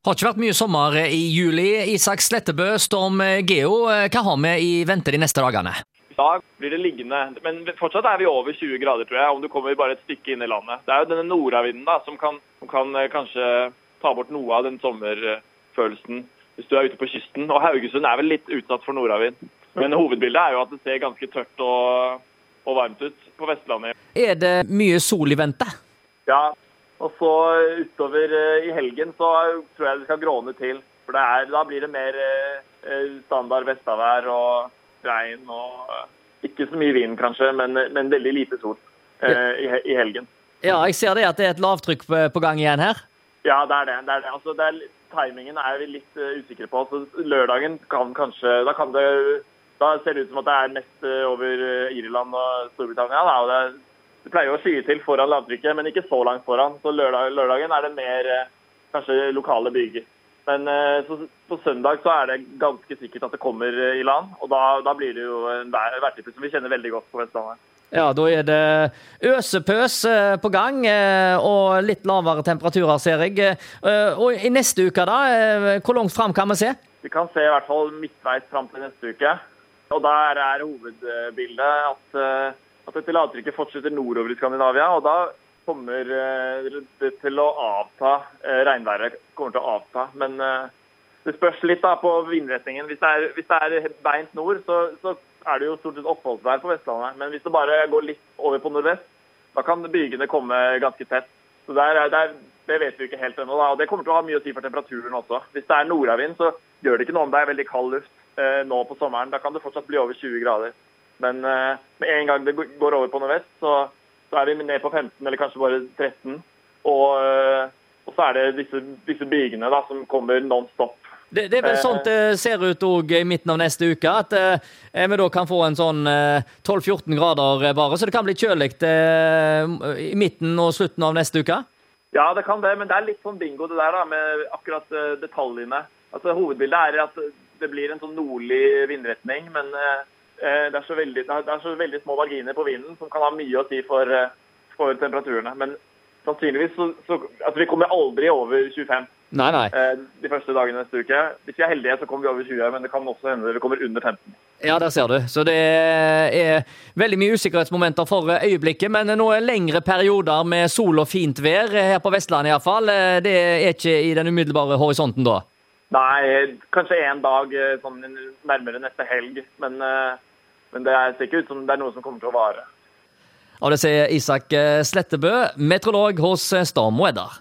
Har ikke vært mye sommer i juli. Isak Slettebø, Storm Geo, hva har vi i vente de neste dagene? I dag blir det liggende, men fortsatt er vi over 20 grader, tror jeg, om du kommer bare et stykke inn i landet. Det er jo denne nordavinden da, som kan, som kan eh, kanskje ta bort noe av den sommerfølelsen hvis du er ute på kysten. Og Haugesund er vel litt utsatt for nordavind. Men hovedbildet er jo at det ser ganske tørt og, og varmt ut på Vestlandet. Er det mye sol i vente? Ja, og så utover eh, i helgen så tror jeg det skal gråne til. For er, da blir det mer eh, standard vestavær og regn og eh, ikke så mye vind kanskje, men, men veldig lite sol i, i, helgen. Ja, jeg ser det at det er et lavtrykk på, på gang igjen her. Ja, det er det. det, er det. Altså, det er, timingen er vi litt uh, usikre på. Så lørdagen kan kanskje Da kan det da ser det ut som at det er mest over Irland og Storbritannia. Da, og det er det pleier å skye til foran lavtrykket, men ikke så langt foran. Så lørdag, lørdagen er det mer eh, kanskje lokale byger. Men eh, så, på søndag så er det ganske sikkert at det kommer eh, i land. Og da, da blir det jo en værtype som vi kjenner veldig godt på Vestlandet. Ja, da er det øsepøs på gang, og litt lavere temperaturer, ser jeg. Og i neste uke, da? Hvor langt fram kan vi se? Vi kan se i hvert fall midtveis fram til neste uke. Og der er hovedbildet at at dette lavtrykket fortsetter nordover i Skandinavia. og Da kommer eh, det til å avta. Eh, regnværet kommer til å avta. Men eh, det spørs litt da på vindretningen. Hvis det er, hvis det er beint nord, så, så, er det jo stort sett oppholdsvær på Vestlandet. Men hvis det bare går litt over på nordvest, da kan bygene komme ganske tett. Så der, der, Det vet vi ikke helt ennå. og Det kommer til å ha mye å si for temperaturen også. Hvis det er nordavind, så gjør det ikke noe om det er veldig kald luft eh, nå på sommeren. Da kan det fortsatt bli over 20 grader. Men uh, med en gang det går over på nordvest, så, så, er vi ned på 15, eller kanskje bare 13. Og, uh, og så er det disse, disse bygene da, som kommer non stop. Det, det, er vel sånn det ser ut òg i midten av neste uke, at eh, vi da kan få en sånn eh, 12-14 grader bare. Så det kan bli kjølig eh, i midten og slutten av neste uke? Ja, det kan det, men det er litt sånn bingo det der da, med akkurat detaljene. Altså Hovedbildet er at det blir en sånn nordlig vindretning, men Eh, det er, veldig, det er, så veldig, små marginer på vinden som kan ha mye å si for, eh, for temperaturene. Men sannsynligvis så, så altså Vi kommer aldri over 25 nei, nei. Eh, de første dagene neste uke. Hvis vi er heldige, så kommer vi over 20, men det kan også hende vi kommer under 15. Ja, der ser du. Så det er veldig mye usikkerhetsmomenter for øyeblikket. Men noen lengre perioder med sol og fint vær her på Vestlandet iallfall, det er ikke i den umiddelbare horisonten da? Nei, kanskje en dag sånn nærmere neste helg. Men men det ser ikke ut som det er noe som kommer til å vare. Og det sier Isak Slettebø, meteorolog hos Storm Weather.